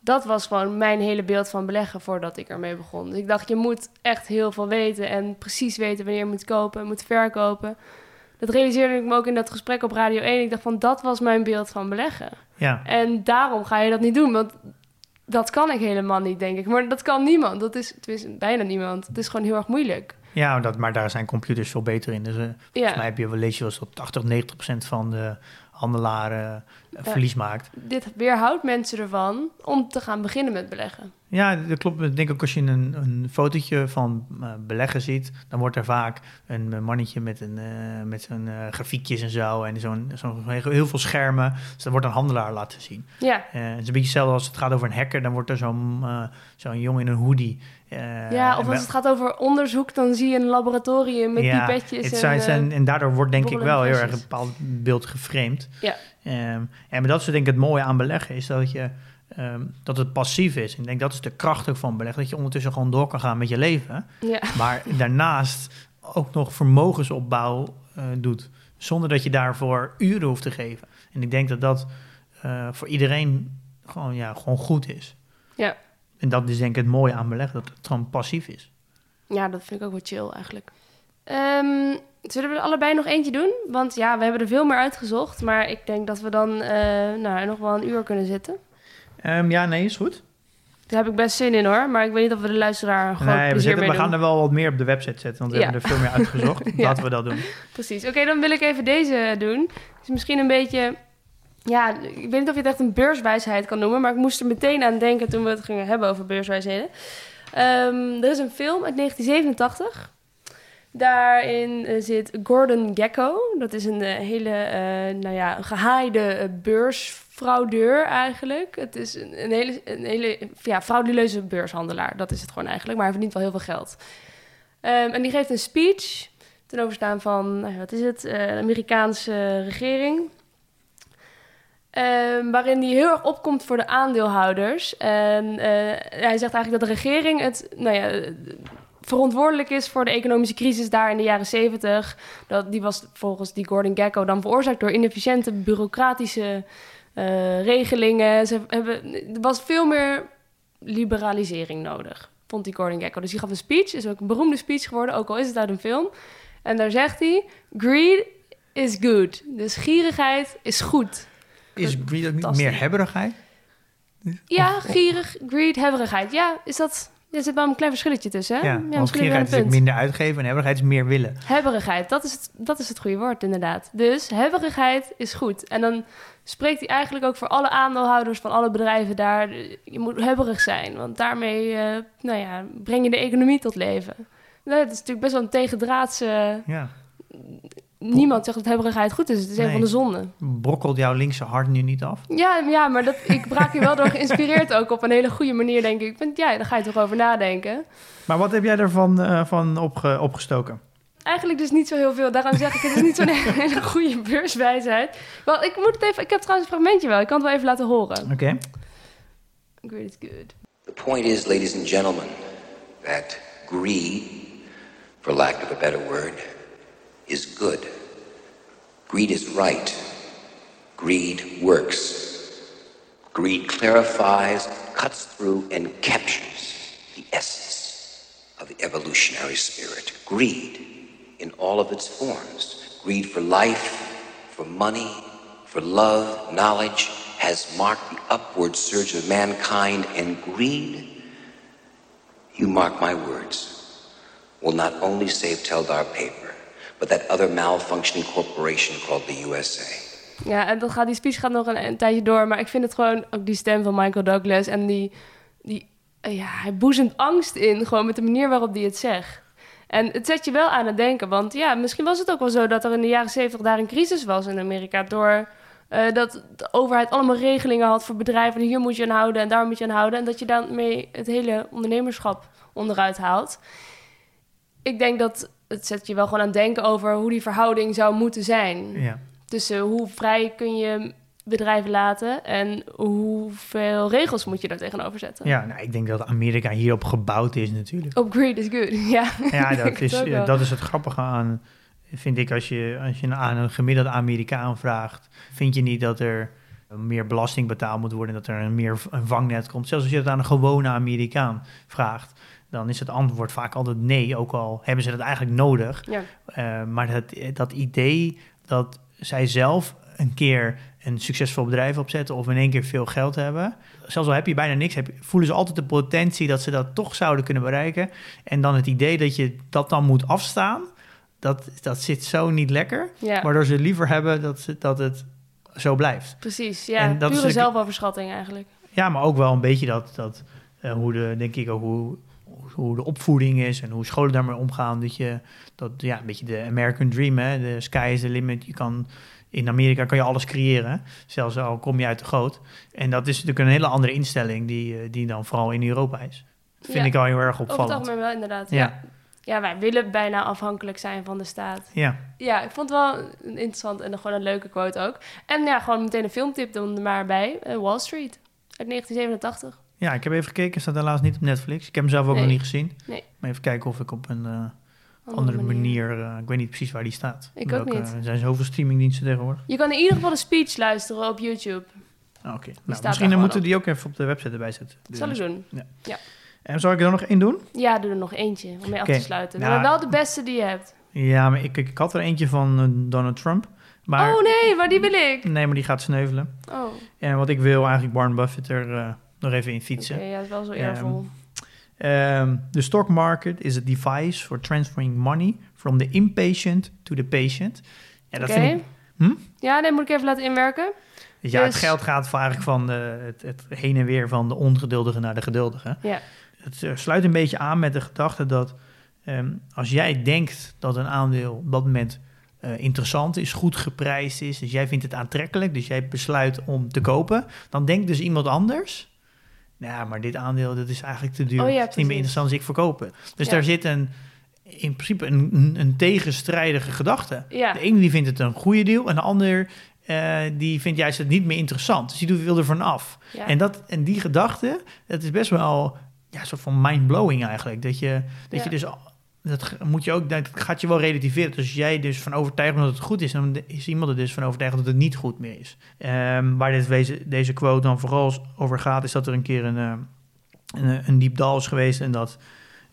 dat was gewoon mijn hele beeld van beleggen voordat ik ermee begon. Dus ik dacht, je moet echt heel veel weten en precies weten wanneer je moet kopen en moet verkopen. Dat realiseerde ik me ook in dat gesprek op Radio 1. Ik dacht van, dat was mijn beeld van beleggen. ja, En daarom ga je dat niet doen, want dat kan ik helemaal niet, denk ik. Maar dat kan niemand. Dat is bijna niemand. Het is gewoon heel erg moeilijk. Ja, dat, maar daar zijn computers veel beter in. Dus eh, volgens mij Ja, heb je wel, lees je wel eens dat 80, 90 procent van de handelaren Ja. Verlies maakt. dit weerhoudt mensen ervan om te gaan beginnen met beleggen. Ja, dat klopt. Ik denk ook als je een, een fotootje van eh, beleggen ziet, dan wordt er vaak een eh, mannetje met, een, eh, met zijn eh, grafiekjes en zo. En zo'n zo'n heel, veel schermen. Dus dan wordt een handelaar laten zien. Ja, Eh, het is een beetje hetzelfde als het gaat over een hacker. Dan wordt er zo'n eh, zo'n jongen in een hoodie. eh, ja of en als het gaat over onderzoek, dan zie je een laboratorium met Ja, pipetjes. het en, zijn, eh, zijn, en daardoor wordt denk ik wel heel erg een bepaald beeld geframed. Ja. Ehm, en maar dat is denk ik het mooie aan beleggen, is dat, je, ehm, dat het passief is. Ik denk dat is de kracht ook van beleggen, dat je ondertussen gewoon door kan gaan met je leven. ja. Maar daarnaast ook nog vermogensopbouw eh, doet, zonder dat je daarvoor uren hoeft te geven. En ik denk dat dat eh, voor iedereen gewoon, ja, gewoon goed is. Ja. En dat is denk ik het mooie aan beleggen, dat het gewoon passief is. ja, dat vind ik ook wel chill eigenlijk. Ehm, zullen we er allebei nog eentje doen? Want ja, we hebben er veel meer uitgezocht. Maar ik denk dat we dan eh, nou, nog wel een uur kunnen zitten. Ehm, ja, nee, is goed. Daar heb ik best zin in hoor. Maar ik weet niet of we de luisteraar gewoon Nee, we, zetten, we gaan er wel wat meer op de website zetten, want we Ja. hebben er veel meer uitgezocht. Ja. Laten we dat doen. Precies. Oké, dan wil ik even deze doen. Het is misschien een beetje... Ja, ik weet niet of je het echt een beurswijsheid kan noemen... maar ik moest er meteen aan denken toen we het gingen hebben over beurswijsheden. Ehm, er is een film uit 1987. Daarin eh, zit Gordon Gekko. Dat is een eh, hele, eh, nou ja, gehaaide eh, beursfraudeur eigenlijk. Het is een, hele, een hele ja, frauduleuze beurshandelaar. Dat is het gewoon eigenlijk. Maar hij verdient wel heel veel geld. Ehm, en die geeft een speech ten overstaan van, nou, wat is het, de Amerikaanse regering. Ehm, waarin hij heel erg opkomt voor de aandeelhouders. En hij zegt eigenlijk dat de regering het, nou ja, verantwoordelijk is voor de economische crisis daar in de jaren 70. Dat, die was volgens die Gordon Gekko dan veroorzaakt door inefficiënte bureaucratische eh, regelingen. Ze hebben, er was veel meer liberalisering nodig, vond die Gordon Gekko. Dus hij gaf een speech, is ook een beroemde speech geworden, ook al is het uit een film. En daar zegt hij, greed is good. Dus gierigheid is goed. Is greed ook niet Fantastisch. meer hebberigheid? Ja, gierig, greed, hebberigheid. Ja, is dat... Er zit wel een klein verschilletje tussen, hè? Ja, gierigheid is minder uitgeven en hebberigheid is meer willen. Hebberigheid, dat is, het, dat is het goede woord inderdaad. Dus hebberigheid is goed. En dan spreekt hij eigenlijk ook voor alle aandeelhouders van alle bedrijven daar. Je moet hebberig zijn, want daarmee eh, nou ja, breng je de economie tot leven. Nee, het is natuurlijk best wel een tegendraadse... Ja. Niemand zegt dat hebberigheid goed is. Het is een van de zonden. Brokkelt jouw linkse hart nu niet af? Ja, ja maar dat, ik raak hier wel door geïnspireerd ook op een hele goede manier, denk ik. Ik vind, ja, daar ga je toch over nadenken. Maar wat heb jij ervan eh, van opge- opgestoken? Eigenlijk dus niet zo heel veel. Daarom zeg ik, het is niet zo'n hele goede beurswijsheid. Wel, ik moet het even... Ik heb trouwens een fragmentje wel. Ik kan het wel even laten horen. Oké. Greed is good. The point is, ladies and gentlemen, that greed, for lack of a better word, is good. Greed is right. Greed works. Greed clarifies, cuts through, and captures the essence of the evolutionary spirit. Greed in all of its forms. Greed for life, for money, for love, knowledge, has marked the upward surge of mankind, and greed, you mark my words, will not only save Teldar Paper, but that other malfunctioning corporation called the USA. Ja, en dat gaat, die speech gaat nog een, tijdje door. Maar ik vind het gewoon... Ook die stem van Michael Douglas en die... die eh, ja, hij boezemt angst in. Gewoon met de manier waarop hij het zegt. En het zet je wel aan het denken. Want ja, misschien was het ook wel zo dat er in de jaren zeventig daar een crisis was in Amerika. Door eh, dat de overheid allemaal regelingen had voor bedrijven. Hier moet je aan houden en daar moet je aan houden. En dat je daarmee het hele ondernemerschap onderuit haalt. Ik denk dat het zet je wel gewoon aan het denken over hoe die verhouding zou moeten zijn. Ja. Tussen hoe vrij kun je bedrijven laten en hoeveel regels moet je daar tegenover zetten. Ja, nou, ik denk dat Amerika hierop gebouwd is natuurlijk. Op greed is good, ja. Ja, dat is, wel. dat is het grappige aan, vind ik, als je, als je aan een gemiddelde Amerikaan vraagt, vind je niet dat er meer belasting betaald moet worden, dat er een meer een vangnet komt. Zelfs als je het aan een gewone Amerikaan vraagt, dan is het antwoord vaak altijd nee, ook al hebben ze dat eigenlijk nodig. Ja. Eh, maar dat, dat idee dat zij zelf een keer een succesvol bedrijf opzetten of in één keer veel geld hebben. Zelfs al heb je bijna niks, heb voelen ze altijd de potentie dat ze dat toch zouden kunnen bereiken. En dan het idee dat je dat dan moet afstaan, dat, dat zit zo niet lekker. Ja, Waardoor ze liever hebben dat, ze, dat het zo blijft. precies. Ja, En dat is pure de- zelfoverschatting eigenlijk. Ja, maar ook wel een beetje dat, dat eh, hoe de, denk ik ook hoe, hoe de opvoeding is en hoe scholen daarmee omgaan. Dat je, dat, ja, een beetje de American dream, hè, de sky is the limit. Je kan, in Amerika kan je alles creëren, zelfs al kom je uit de goot. En dat is natuurlijk een hele andere instelling die, eh, die dan vooral in Europa is. Dat vind Ja. ik al heel erg Over het opvallend. algemeen wel, inderdaad. Ja. Ja. ja, wij willen bijna afhankelijk zijn van de staat. Ja, Ja, ik vond het wel interessant en gewoon een leuke quote ook. En ja, gewoon meteen een filmtip er maar bij. eh, Wall Street uit 1987. Ja, ik heb even gekeken, staat helaas niet op Netflix. Ik heb hem zelf ook Nee. nog niet gezien. Nee. Maar even kijken of ik op een eh, andere manier, eh, ik weet niet precies waar die staat. Ik ook niet. Er zijn zoveel streamingdiensten tegenwoordig. Je kan in ieder geval de speech luisteren op YouTube. Ah, Oké, nou, misschien gewoon moeten die ook even op de website erbij zetten. Dat zal ik doen. En zal ik er dan nog één doen? Ja, doe er nog eentje om mee af te sluiten. Nou, maar wel de beste die je hebt. Ja, maar ik, ik, had er eentje van eh, Donald Trump. Maar, oh nee, maar die wil ik. nee, maar die gaat sneuvelen. Oh, En wat ik wil eigenlijk Warren Buffett er nog even in fietsen. ja, dat is wel zo Ehm, eervol. Um, the stock market is a device for transferring money from the impatient to the patient. Ja, dat Oké. vind ik... Hm? Ja, nee, moet ik even laten inwerken. Dus ja, het Dus- geld gaat eigenlijk van de, het, het heen en weer van de ongeduldige naar de geduldige. Ja. Het eh, sluit een beetje aan met de gedachte dat ehm, als jij denkt dat een aandeel op dat moment eh, interessant is, goed geprijsd is, dus jij vindt het aantrekkelijk, dus jij besluit om te kopen, dan denkt dus iemand anders, nou, maar dit aandeel dat is eigenlijk te duur, Oh ja, het is niet meer interessant, dus ik verkoop het. Dus Ja. daar zit een, in principe een, een, tegenstrijdige gedachte. Ja, De ene die vindt het een goede deal en de ander eh, die vindt juist het niet meer interessant. Dus die wil er van af. En, dat, en die gedachte, dat is best wel ja, een soort van mind-blowing eigenlijk. Dat je, dat je dus, al- dat moet je ook, dat gaat je wel relativeren. Dus als jij dus van overtuigd bent dat het goed is, dan is iemand er dus van overtuigd dat het niet goed meer is. Ehm, waar dit, deze, deze quote dan vooral over gaat, is dat er een keer een, eh, een, een diep dal is geweest en dat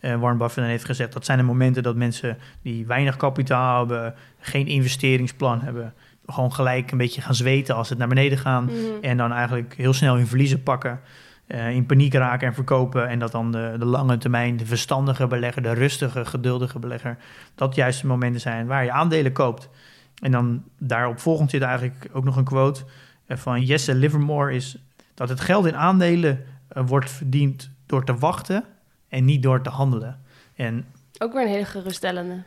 eh, Warren Buffett dan heeft gezegd, dat zijn de momenten dat mensen die weinig kapitaal hebben, geen investeringsplan hebben, gewoon gelijk een beetje gaan zweten als het naar beneden gaan. Mhm. En dan eigenlijk heel snel hun verliezen pakken. Eh, in paniek raken en verkopen. En dat dan de, de lange termijn, de verstandige belegger, de rustige, geduldige belegger. Dat juist de momenten zijn waar je aandelen koopt. En dan daarop volgend zit eigenlijk ook nog een quote eh, van Jesse Livermore. Is dat het geld in aandelen eh, wordt verdiend door te wachten en niet door te handelen. En Ook weer een hele geruststellende.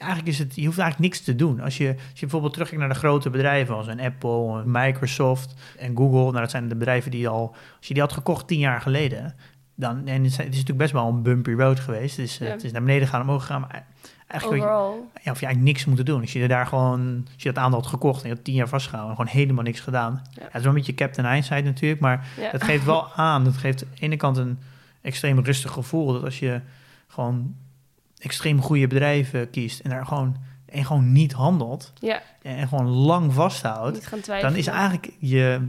Eigenlijk is het, je hoeft eigenlijk niks te doen. Als je, als je bijvoorbeeld terugkijkt naar de grote bedrijven als een Apple, een Microsoft en Google, nou dat zijn de bedrijven die al, als je die had gekocht tien jaar geleden, dan, en het is, het is natuurlijk best wel een bumpy road geweest. Dus, Ja. Het is naar beneden gaan, omhoog gegaan, maar eigenlijk ja, Overal. of je eigenlijk niks moeten doen. Als je daar gewoon, als je dat aandeel had gekocht en je had tien jaar vastgehouden en gewoon helemaal niks gedaan. Ja. het is wel een beetje Captain Hindsight natuurlijk, maar Ja. het geeft wel aan, het geeft aan de ene kant een extreem rustig gevoel. Dat als je gewoon extreem goede bedrijven kiest en daar gewoon, en gewoon niet handelt ja, en, en gewoon lang vasthoudt, dan is eigenlijk je,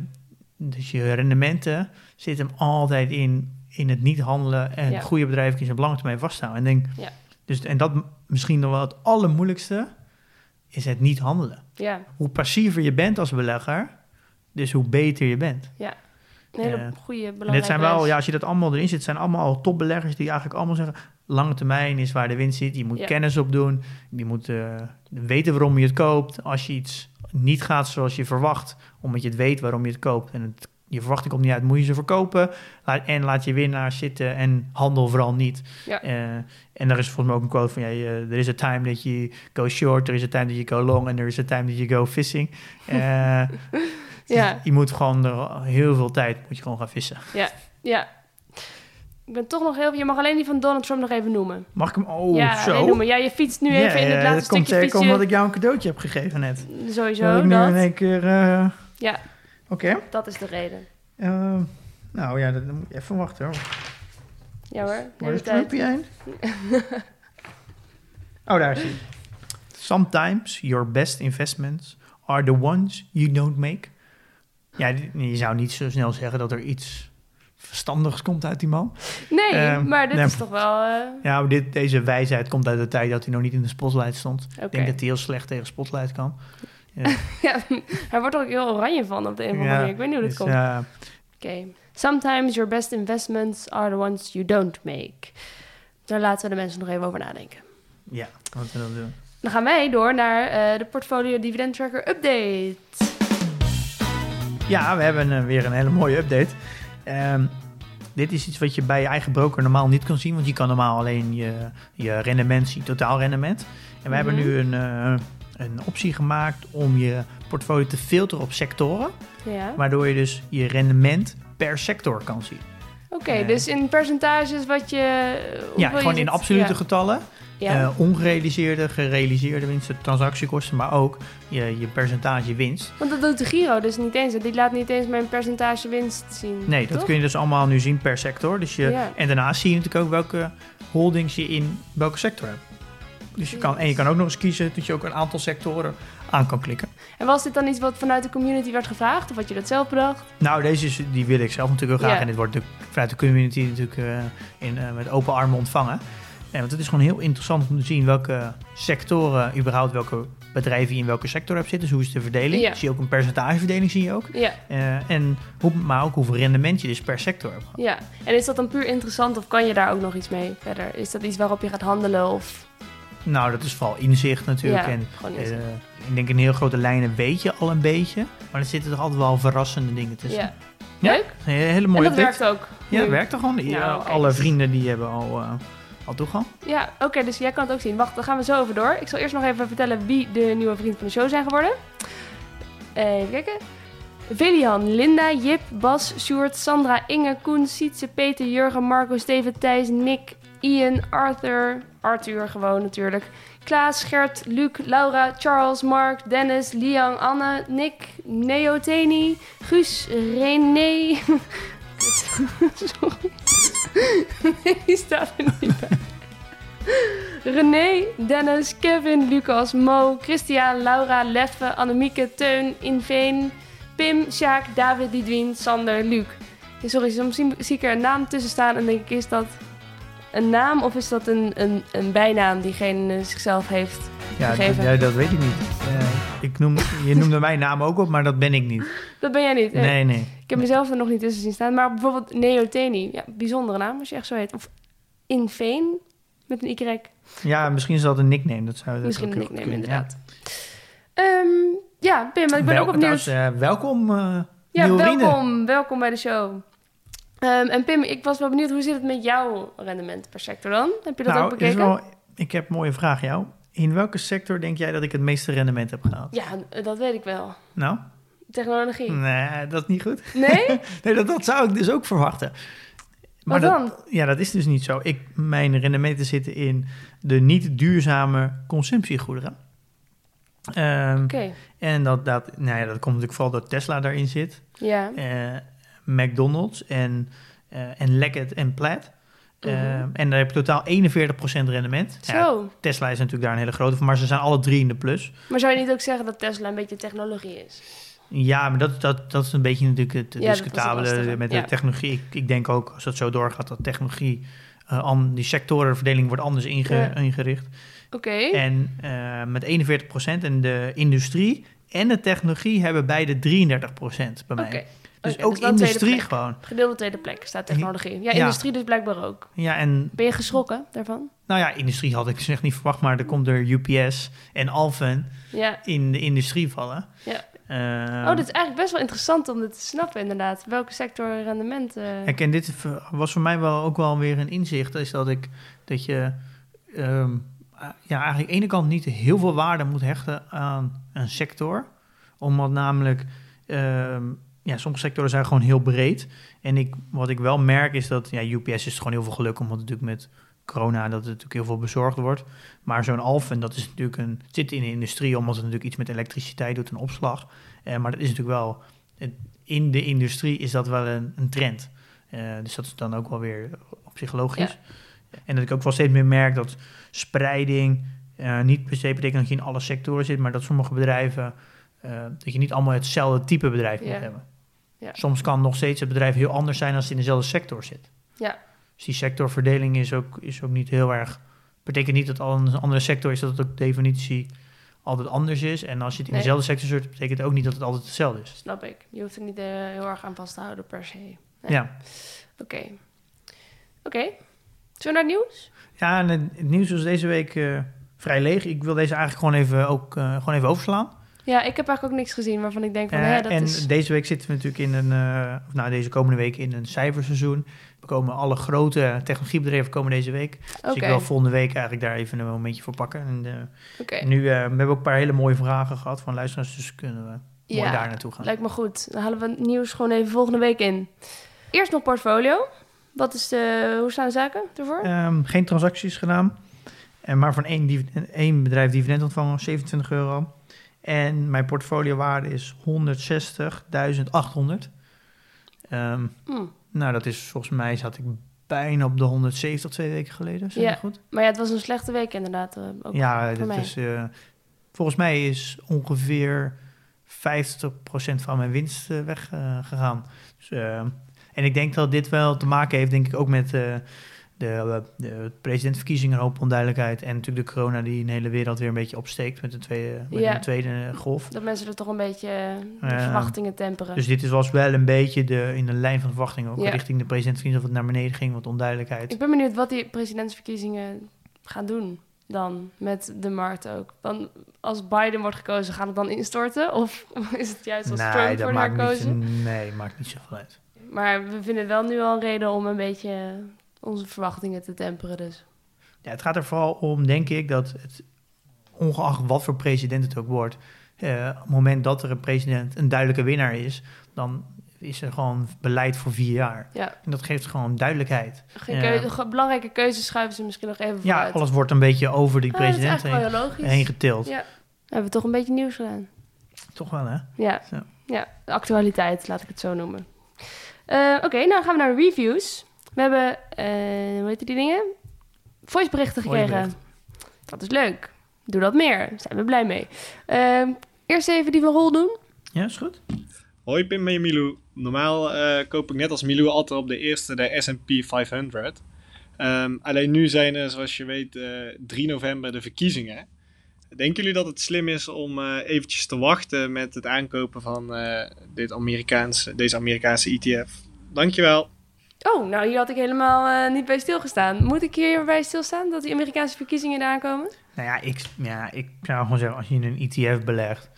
dus je rendementen zitten hem altijd in, in het niet handelen en Ja. goede bedrijven kiezen op lange termijn vasthouden. En, denk, Ja. dus, en dat misschien nog wel het allermoeilijkste is het niet handelen. Ja, Hoe passiever je bent als belegger, dus hoe beter je bent. een hele Eh, goede, belangrijke dit zijn wel, ja, als je dat allemaal erin zit, zijn allemaal al topbeleggers die eigenlijk allemaal zeggen: lange termijn is waar de winst zit. Je moet Ja. kennis opdoen. Je moet eh, weten waarom je het koopt. Als je iets niet gaat zoals je verwacht, omdat je het weet waarom je het koopt en het, je verwachting komt niet uit, moet je ze verkopen. Laat, en laat je winnaars zitten en handel vooral niet. Ja. Eh, en er is volgens mij ook een quote van: ja, je- er is a time that you go short, er is a time that you go long, en er is a time that you go fishing. Eh, Ja. Je moet gewoon er heel veel tijd moet je gewoon gaan vissen. Ja. Ik ben toch nog heel... Je mag alleen die van Donald Trump nog even noemen. Mag ik hem? Oh, ja, zo. noemen. Ja, je fietst nu even in het laatste dat komt zeker omdat ik jou een cadeautje heb gegeven net. Sowieso, dat ik nu dat. in één keer... eh, Ja, Oké. dat is de reden. Eh, nou ja, dat, dan moet je even wachten hoor. Ja hoor, Waar is. Trumpy heen? oh, daar is hij. Sometimes your best investments are the ones you don't make. Ja, je zou niet zo snel zeggen dat er iets verstandigs komt uit die man. Nee, Ehm, maar dit is toch wel... eh, Ja, dit, deze wijsheid komt uit de tijd dat hij nog niet in de spotlight stond. Ik denk dat hij heel slecht tegen spotlight kan. Ja. ja, hij wordt er ook heel oranje van op de een of andere manier. Ik weet niet hoe Dus, dit komt. ja, Oké. Sometimes your best investments are the ones you don't make. Daar laten we de mensen nog even over nadenken. ja, wat we dan doen. Dan gaan wij door naar eh, de Portfolio Dividend Tracker Update. Ja, we hebben eh, weer een hele mooie update. Ehm, dit is iets wat je bij je eigen broker normaal niet kan zien, want je kan normaal alleen je, je rendement zien, totaal rendement. En we hebben Mhm. nu een, eh, een optie gemaakt om je portfolio te filteren op sectoren, Ja. waardoor je dus je rendement per sector kan zien. Oké, Eh. dus in percentages wat je... Ja, hoeveel je gewoon in absolute getallen. Ja. Eh, ongerealiseerde, gerealiseerde winsten, transactiekosten, maar ook je, je percentage winst. Want dat doet de Giro dus niet eens. Die laat niet eens mijn percentage winst zien. Nee, dat kun je dus allemaal nu zien per sector. Dus je, Ja. En daarnaast zie je natuurlijk ook welke holdings je in welke sector hebt. Dus je kan, en je kan ook nog eens kiezen dat je ook een aantal sectoren aan kan klikken. En was dit dan iets wat vanuit de community werd gevraagd? Of had je dat zelf bedacht? Nou, deze is, die wil ik zelf natuurlijk heel graag. Ja. En dit wordt natuurlijk vanuit de community natuurlijk eh, in, eh, met open armen ontvangen. En want het is gewoon heel interessant om te zien welke sectoren, überhaupt welke bedrijven je in welke sector hebt zitten. Dus hoe is de verdeling? Ja. Zie je ook een percentageverdeling, zie je ook. Ja, Eh, en hoe, maar ook hoeveel rendement je dus per sector hebt. ja. En is dat dan puur interessant of kan je daar ook nog iets mee verder? Is dat iets waarop je gaat handelen of... Nou, dat is vooral inzicht natuurlijk. Ja, en. Ik denk in heel grote lijnen weet je al een beetje. Maar er zitten toch altijd wel verrassende dingen tussen. Ja. Ja? Leuk. Hele En mooie dat update. werkt ook. Ja, dat werkt toch gewoon. Kijk alle vrienden die hebben al, eh, al toegang. Ja, oké, dus jij kan het ook zien. Wacht, dan gaan we zo over door. Ik zal eerst nog even vertellen wie de nieuwe vrienden van de show zijn geworden. Even kijken. Velian, Linda, Jip, Bas, Sjoerd, Sandra, Inge, Koen, Sietse, Peter, Jurgen, Marco, Steven, Thijs, Nick, Ian, Arthur, Arthur gewoon natuurlijk. Klaas, Gert, Luc, Laura, Charles, Mark, Dennis, Liang, Anne, Nick, Neoteni, Guus, René. Sorry. Die staat er niet bij. René, Dennis, Kevin, Lucas, Mo, Christian, Laura, Leffe, Annemieke, Teun, Inveen, Pim, Sjaak, David, Didwien, Sander, Luc. Sorry, soms zie ik er een naam tussen staan en denk ik, is dat een naam of is dat een, een, een bijnaam die geen zichzelf heeft? Ja, Gegeven. dat, ja, dat weet ik niet. Eh, ik noem, je noemde mijn naam ook op, maar dat ben ik niet. Dat ben jij niet. hè? Nee, nee. Ik heb mezelf er nog niet tussen zien staan. Maar bijvoorbeeld Neoteni, ja, bijzondere naam als je echt zo heet. Of Inveen, met een Y. Ja, misschien is dat een nickname. Dat zou dat Misschien een nickname, kunnen, inderdaad. Ehm, Ja, Pim, maar ik ben Wel- ook opnieuw... eh, welkom, eh Ja, welkom. Welkom bij de show. Ehm, en Pim, ik was wel benieuwd, hoe zit het met jouw rendement per sector dan? Heb je dat nou, ook bekeken? wel, ik heb een mooie vraag jou. In welke sector denk jij dat ik het meeste rendement heb gehaald? Ja, dat weet ik wel. Nou, Technologie. nee, dat is niet goed. Nee? Nee, dat, dat zou ik dus ook verwachten. Maar Wat dat, dan? Ja, dat is dus niet zo. Ik, mijn rendementen zitten in de niet duurzame consumptiegoederen. Ehm, Oké. En dat, dat, nou ja, dat komt natuurlijk vooral dat Tesla daarin zit. Ja. Eh, McDonald's en, eh en Leggett en Plaid. Eh, Mhm. En daar heb je totaal 41% rendement. Ja, Zo. Tesla is natuurlijk daar een hele grote van, maar ze zijn alle drie in de plus. Maar zou je niet ook zeggen dat Tesla een beetje technologie is? Ja, maar dat, dat, dat is een beetje natuurlijk het Ja, discutabele met Ja. de technologie. Ik, ik denk ook, als dat zo doorgaat, dat technologie, eh, an- die sectorenverdeling wordt anders inge- Ja. ingericht. Oké. En eh, met 41% en de industrie en de technologie hebben beide 33% bij mij. Oké. Dus Oké, ook tweede industrie gewoon. Gedeelde tweede plek staat technologie. Ja, Ja. industrie dus blijkbaar ook. Ja, en Ben je geschrokken daarvan? nou ja, industrie had ik dus echt niet verwacht, maar er komt er UPS en Alphen Ja. in de industrie vallen. Ja. Eh, oh, dit is eigenlijk best wel interessant om dit te snappen inderdaad. Welke sector rendement... eh, Kijk, en dit was voor mij wel ook wel weer een inzicht, is dat ik dat je ehm, ja, eigenlijk aan de ene kant niet heel veel waarde moet hechten aan een sector, omdat namelijk ehm, ja, sommige sectoren zijn gewoon heel breed. En ik, wat ik wel merk is dat ja, UPS is gewoon heel veel geluk, omdat natuurlijk met corona dat er natuurlijk heel veel bezorgd wordt. Maar zo'n Alphen, dat is natuurlijk een, zit in de industrie, omdat het natuurlijk iets met elektriciteit doet en opslag. Eh, maar dat is natuurlijk wel, het- in de industrie is dat wel een, een trend. Eh, dus dat is dan ook wel weer op zich logisch. En dat ik ook wel steeds meer merk dat spreiding eh, niet per se betekent dat je in alle sectoren zit, maar dat sommige bedrijven, eh, dat je niet allemaal hetzelfde type bedrijf Ja. moet hebben. Ja. Soms kan nog steeds het bedrijf heel anders zijn als het in dezelfde sector zit. Ja. Dus die sectorverdeling is ook, is ook niet heel erg. Betekent niet dat al een andere sector is dat het ook definitie altijd anders is. En als je het in Nee. dezelfde sector zit, betekent het ook niet dat het altijd hetzelfde is. Snap ik. Je hoeft er niet eh, heel erg aan vast te houden per se. Nee. Ja. Oké. Oké. Zullen we naar het nieuws? Ja, en het, het nieuws was deze week eh, vrij leeg. Ik wil deze eigenlijk gewoon even, ook, eh, gewoon even overslaan. Ja, ik heb eigenlijk ook niks gezien waarvan ik denk van, Eh, hè, dat en is... deze week zitten we natuurlijk in een, eh, of nou deze komende week in een cijferseizoen. We komen alle grote technologiebedrijven komen deze week. Dus ik wil volgende week eigenlijk daar even een momentje voor pakken. En, eh, oké. nu, we hebben ook een paar hele mooie vragen gehad van luisteraars, dus kunnen we mooi Ja, daar naartoe gaan. Lijkt me goed. Dan halen we het nieuws gewoon even volgende week in. Eerst nog portfolio. Wat is de, hoe staan de zaken ervoor? Ehm, geen transacties gedaan, en maar van één, één bedrijf dividend ontvangen, 27 euro. En mijn portfoliowaarde is 160.800. Ehm Hm. nou, dat is volgens mij zat ik bijna op de 170 twee weken geleden. Zeg Ja. goed? Maar ja, het was een slechte week inderdaad. eh, ook ja, dat is, eh, volgens mij is ongeveer 50% van mijn winst eh, weggegaan. dus, eh, en ik denk dat dit wel te maken heeft, denk ik, ook met de, de presidentsverkiezingen, een hoop onduidelijkheid. En natuurlijk de corona die de hele wereld weer een beetje opsteekt met de tweede, met Ja. de tweede golf. Dat mensen er toch een beetje de verwachtingen temperen. Dus dit is- was wel een beetje de, in de lijn van verwachting ook Ja. richting de presidentsverkiezingen, of het naar beneden ging, wat onduidelijkheid. Ik ben benieuwd wat die presidentsverkiezingen gaan doen dan met de markt ook. Dan, als Biden wordt gekozen, gaat het dan instorten? Of is het juist als Trump wordt herkozen? niet, nee, maakt niet zoveel uit. Maar we vinden wel nu al een reden om een beetje onze verwachtingen te temperen. Dus. Ja, het gaat er vooral om, denk ik, dat het, ongeacht wat voor president het ook wordt, eh, op het moment dat er een president een duidelijke winnaar is, dan is er gewoon beleid voor vier jaar. Ja, En dat geeft gewoon duidelijkheid. geen Ja. keuze, belangrijke keuzes schuiven ze misschien nog even Ja, vooruit. alles wordt een beetje over die Ah, president heen, heen getild. Ja. We hebben toch een beetje nieuws gedaan. Toch wel, hè? Ja, Zo. ja de actualiteit, laat ik het zo noemen. Eh, Oké, nou gaan we naar reviews. We hebben, eh hoe heet die dingen? Voiceberichten gekregen. Voicebericht. Dat is leuk. Doe dat meer. Daar zijn we blij mee. Ehm, eerst even die van Rol doen. Ja, is goed. Hoi Pim en Milou. Normaal eh, koop ik net als Milou altijd op de eerste de S&P 500. Ehm, alleen nu zijn er, zoals je weet, eh 3 november de verkiezingen. Denken jullie dat het slim is om eh, eventjes te wachten met het aankopen van eh, dit Amerikaanse, deze Amerikaanse ETF? Dankjewel. Oh, nou hier had ik helemaal eh, niet bij stilgestaan. Moet ik hierbij stilstaan dat die Amerikaanse verkiezingen eraan komen? Nou ja, ik, ja, ik zou gewoon zeggen, als je in een ETF belegt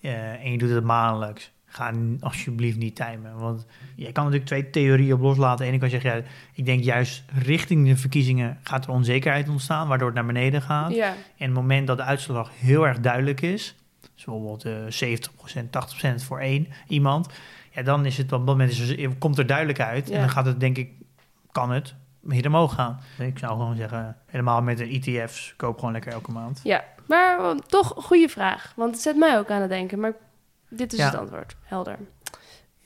eh, en je doet het maandelijks, ga alsjeblieft niet timen. Want je kan natuurlijk twee theorieën op loslaten. Eén kan zeggen, ja, ik denk juist richting de verkiezingen gaat er onzekerheid ontstaan, waardoor het naar beneden gaat. Ja, En het moment dat de uitslag heel erg duidelijk is, dus bijvoorbeeld eh 70%, 80% voor één iemand, ja, dan is het op dat moment is er, komt er duidelijk uit. Ja. En dan gaat het, denk ik, kan het meer omhoog gaan. Ik zou gewoon zeggen, helemaal met de ETF's, koop gewoon lekker elke maand. ja. Maar toch een goede vraag. Want het zet mij ook aan het denken. Maar dit is Ja. het antwoord. Helder.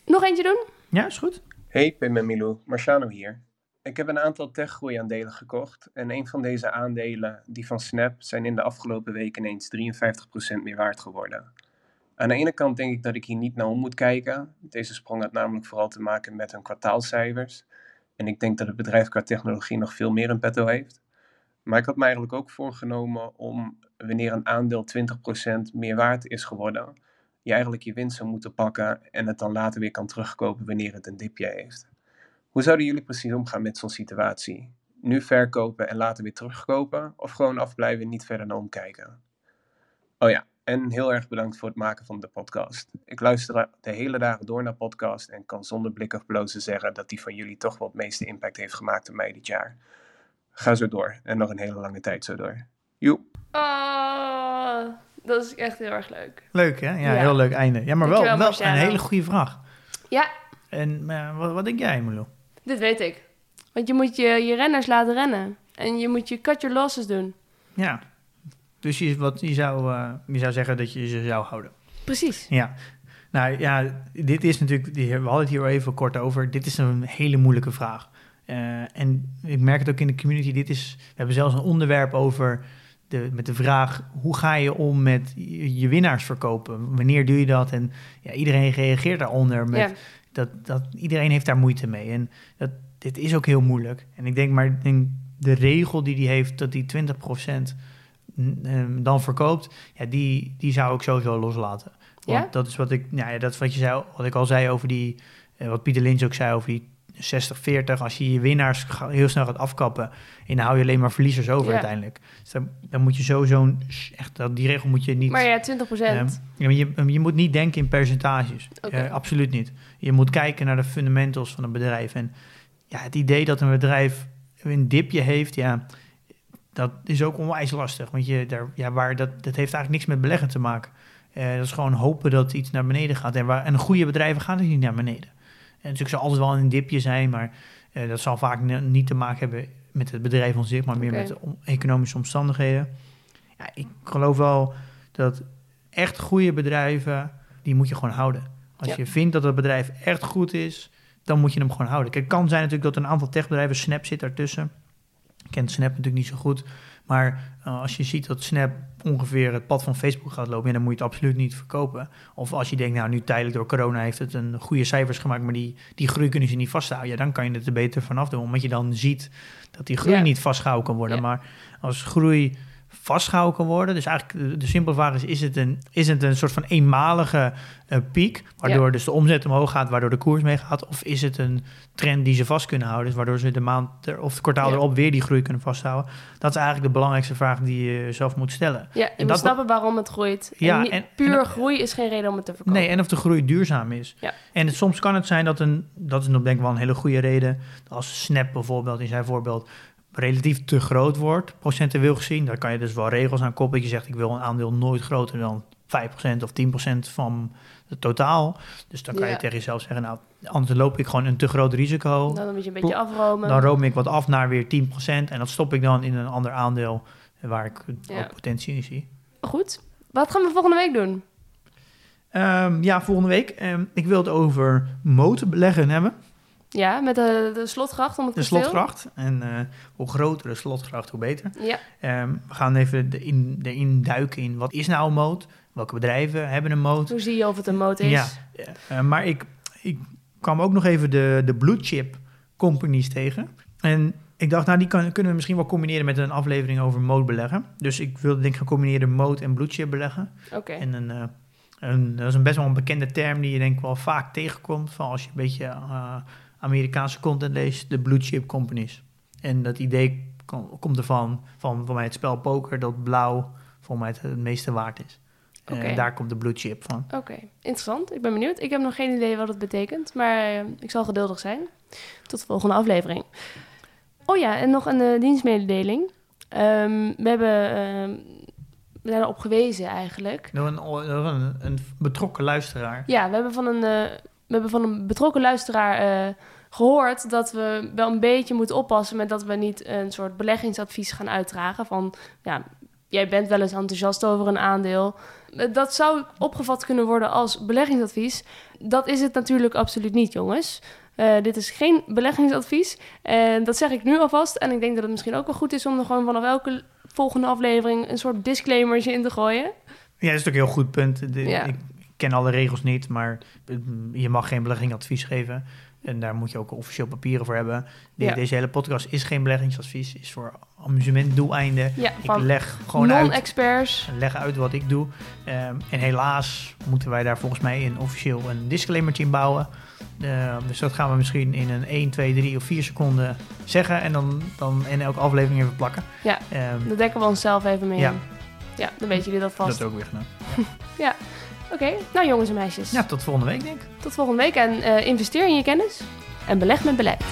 Nog eentje doen? Ja, is goed. Hey Pim en Milou, Marciano hier. Ik heb een aantal techgroeiaandelen gekocht en een van deze aandelen, die van Snap, zijn in de afgelopen weken ineens 53% meer waard geworden. Aan de ene kant denk ik dat ik hier niet naar om moet kijken. Deze sprong had namelijk vooral te maken met hun kwartaalcijfers. En ik denk dat het bedrijf qua technologie nog veel meer in petto heeft. Maar ik had me eigenlijk ook voorgenomen om, wanneer een aandeel 20% meer waard is geworden, je eigenlijk je winst zou moeten pakken en het dan later weer kan terugkopen wanneer het een dipje heeft. Hoe zouden jullie precies omgaan met zo'n situatie? Nu verkopen en later weer terugkopen of gewoon afblijven en niet verder naar omkijken? Oh ja, en heel erg bedankt voor het maken van de podcast. Ik luister de hele dagen door naar podcast en kan zonder blik of blozen zeggen dat die van jullie toch wel het meeste impact heeft gemaakt op mij dit jaar. Ga zo door en nog een hele lange tijd zo door. Joep. Oh, dat is echt heel erg leuk. Leuk, hè? Ja, Ja. heel leuk einde. Ja, maar wel, wel een hele goede vraag. Ja, En wat, wat denk jij, Milo? dit weet ik. Want je moet je, je renners laten rennen. En je moet je cut your losses doen. Ja. Dus je, wat, je, zou, eh, je zou zeggen dat je ze zou houden. Precies. Ja. Nou ja, dit is natuurlijk, die- we hadden het hier al even kort over. Dit is een hele moeilijke vraag. Eh, en ik merk het ook in de community. Dit is, we hebben zelfs een onderwerp over de, met de vraag: hoe ga je om met je, je winnaars verkopen? Wanneer doe je dat? En ja, iedereen reageert daaronder. Met, Ja. dat, dat, iedereen heeft daar moeite mee. En dat, dit is ook heel moeilijk. En ik denk maar, ik denk de regel die die heeft, dat die 20% ehm, dan verkoopt, ja, die, die zou ik sowieso loslaten. Want Ja? dat is wat ik, nou ja, dat is wat je zei, wat ik al zei over die, eh, wat Pieter Lins ook zei over die 60-40. Als je je winnaars heel snel gaat afkappen, en dan hou je alleen maar verliezers over Ja. uiteindelijk. Dus dan, dan moet je sowieso, echt, dat- die regel moet je niet... Maar ja, 20% Ehm, ja, maar je, je moet niet denken in percentages. Eh, absoluut niet. Je moet kijken naar de fundamentals van een bedrijf. En ja, het idee dat een bedrijf een dipje heeft, ja, dat is ook onwijs lastig. Want je, daar, ja, waar, dat, dat heeft eigenlijk niks met beleggen te maken. Eh, dat is gewoon hopen dat iets naar beneden gaat. En, waar, en goede bedrijven gaan dus niet naar beneden. En natuurlijk zal altijd wel een dipje zijn, maar eh, dat zal vaak niet te maken hebben met het bedrijf aan zich, maar meer met de om- economische omstandigheden. Ja, ik geloof wel dat echt goede bedrijven, die moet je gewoon houden. Als Ja. je vindt dat het bedrijf echt goed is, dan moet je hem gewoon houden. Kijk, het kan zijn natuurlijk dat een aantal techbedrijven, Snap zit daartussen. Ik ken Snap natuurlijk niet zo goed. Maar eh, als je ziet dat Snap ongeveer het pad van Facebook gaat lopen, ja, dan moet je het absoluut niet verkopen. Of als je denkt, nou nu tijdelijk door corona heeft het een goede cijfers gemaakt, maar die, die groei kunnen ze niet vasthouden. Ja, dan kan je het er beter vanaf doen. Omdat je dan ziet dat die groei Ja. niet vastgehouden kan worden. Ja. Maar als groei vastgehouden kan worden. Dus eigenlijk de, simpele vraag is, is het een, is het een soort van eenmalige eh, piek, waardoor dus de omzet omhoog gaat, waardoor de koers meegaat? Of is het een trend die ze vast kunnen houden, dus waardoor ze de maand er, of het kwartaal Ja. erop weer die groei kunnen vasthouden? Dat is eigenlijk de belangrijkste vraag die je zelf moet stellen. Ja, je En moet dat- snappen waarom het groeit. Ja, en niet- en- puur en- groei is geen reden om het te verkopen. Nee, en of de groei duurzaam is. Ja. En het, soms kan het zijn dat een, dat is nog denk ik wel een hele goede reden, als Snap bijvoorbeeld, in zijn voorbeeld, relatief te groot wordt, procentueel gezien. Daar kan je dus wel regels aan koppelen. Je zegt, ik wil een aandeel nooit groter dan 5% of 10% van het totaal. Dus dan kan je tegen jezelf zeggen, nou, anders loop ik gewoon een te groot risico. Dan moet je een beetje afromen. Dan room ik wat af naar weer 10% en dat stop ik dan in een ander aandeel waar ik Ja. ook potentie in zie. Goed. Wat gaan we volgende week doen? Ehm, ja, volgende week. ehm, ik wil het over motorbeleggen hebben. Ja, met de, de slotgracht om het De kasteel. slotgracht. En eh, hoe groter de slotgracht, hoe beter. Ja, Ehm, we gaan even de in, erin duiken in wat is nou een moot? Welke bedrijven hebben een moot? hoe zie je of het een moot is? Ja, eh, maar ik, ik kwam ook nog even de, de blue chip companies tegen. En ik dacht, nou, die kan, kunnen we misschien wel combineren met een aflevering over mootbeleggen. Dus ik wilde denk ik gaan combineren moot en blue chip beleggen. Oké. En een, eh, een, dat is een best wel een bekende term die je denk ik wel vaak tegenkomt. Van als je een beetje eh, Amerikaanse content leest, de blue chip companies. En dat idee kom- komt ervan, van voor mij het spel poker, dat blauw voor mij het, het meeste waard is. En daar komt de blue chip van. Oké, interessant. Ik ben benieuwd. Ik heb nog geen idee wat het betekent, maar eh, ik zal geduldig zijn. Tot de volgende aflevering. Oh ja, en nog een eh, dienstmededeling. Ehm, we hebben ehm, we zijn erop gewezen eigenlijk. Door een, door een, een betrokken luisteraar. Ja, we hebben van een, eh, we hebben van een betrokken luisteraar eh, gehoord dat we wel een beetje moeten oppassen met dat we niet een soort beleggingsadvies gaan uitdragen van ja, jij bent wel eens enthousiast over een aandeel. Eh, Dat zou opgevat kunnen worden als beleggingsadvies. Dat is het natuurlijk absoluut niet, jongens. Eh, dit is geen beleggingsadvies. En dat zeg ik nu alvast. En ik denk dat het misschien ook wel goed is om er gewoon vanaf elke volgende aflevering een soort disclaimertje in te gooien. Ja, dat is ook een heel goed punt. De- Ja. Ik ken alle regels niet, maar mm, je mag geen beleggingsadvies geven. En daar moet je ook officieel papieren voor hebben. De- Ja. Deze hele podcast is geen beleggingsadvies, is voor amusementdoeleinden. Ja, Ik van leg gewoon uit, non-experts. leg uit wat ik doe. Ehm, en helaas moeten wij daar volgens mij in officieel een disclaimertje in bouwen. Ehm, dus dat gaan we misschien in een 1, 2, 3 of 4 seconden zeggen. En dan, dan in elke aflevering even plakken. Ja. Ehm, Daar dekken we onszelf even mee Ja. in. Ja, dan weten jullie dat vast. dat ook weer gedaan. Oké, nou jongens en meisjes. Ja, tot volgende week denk ik. Tot volgende week en eh, investeer in je kennis en beleg met beleid.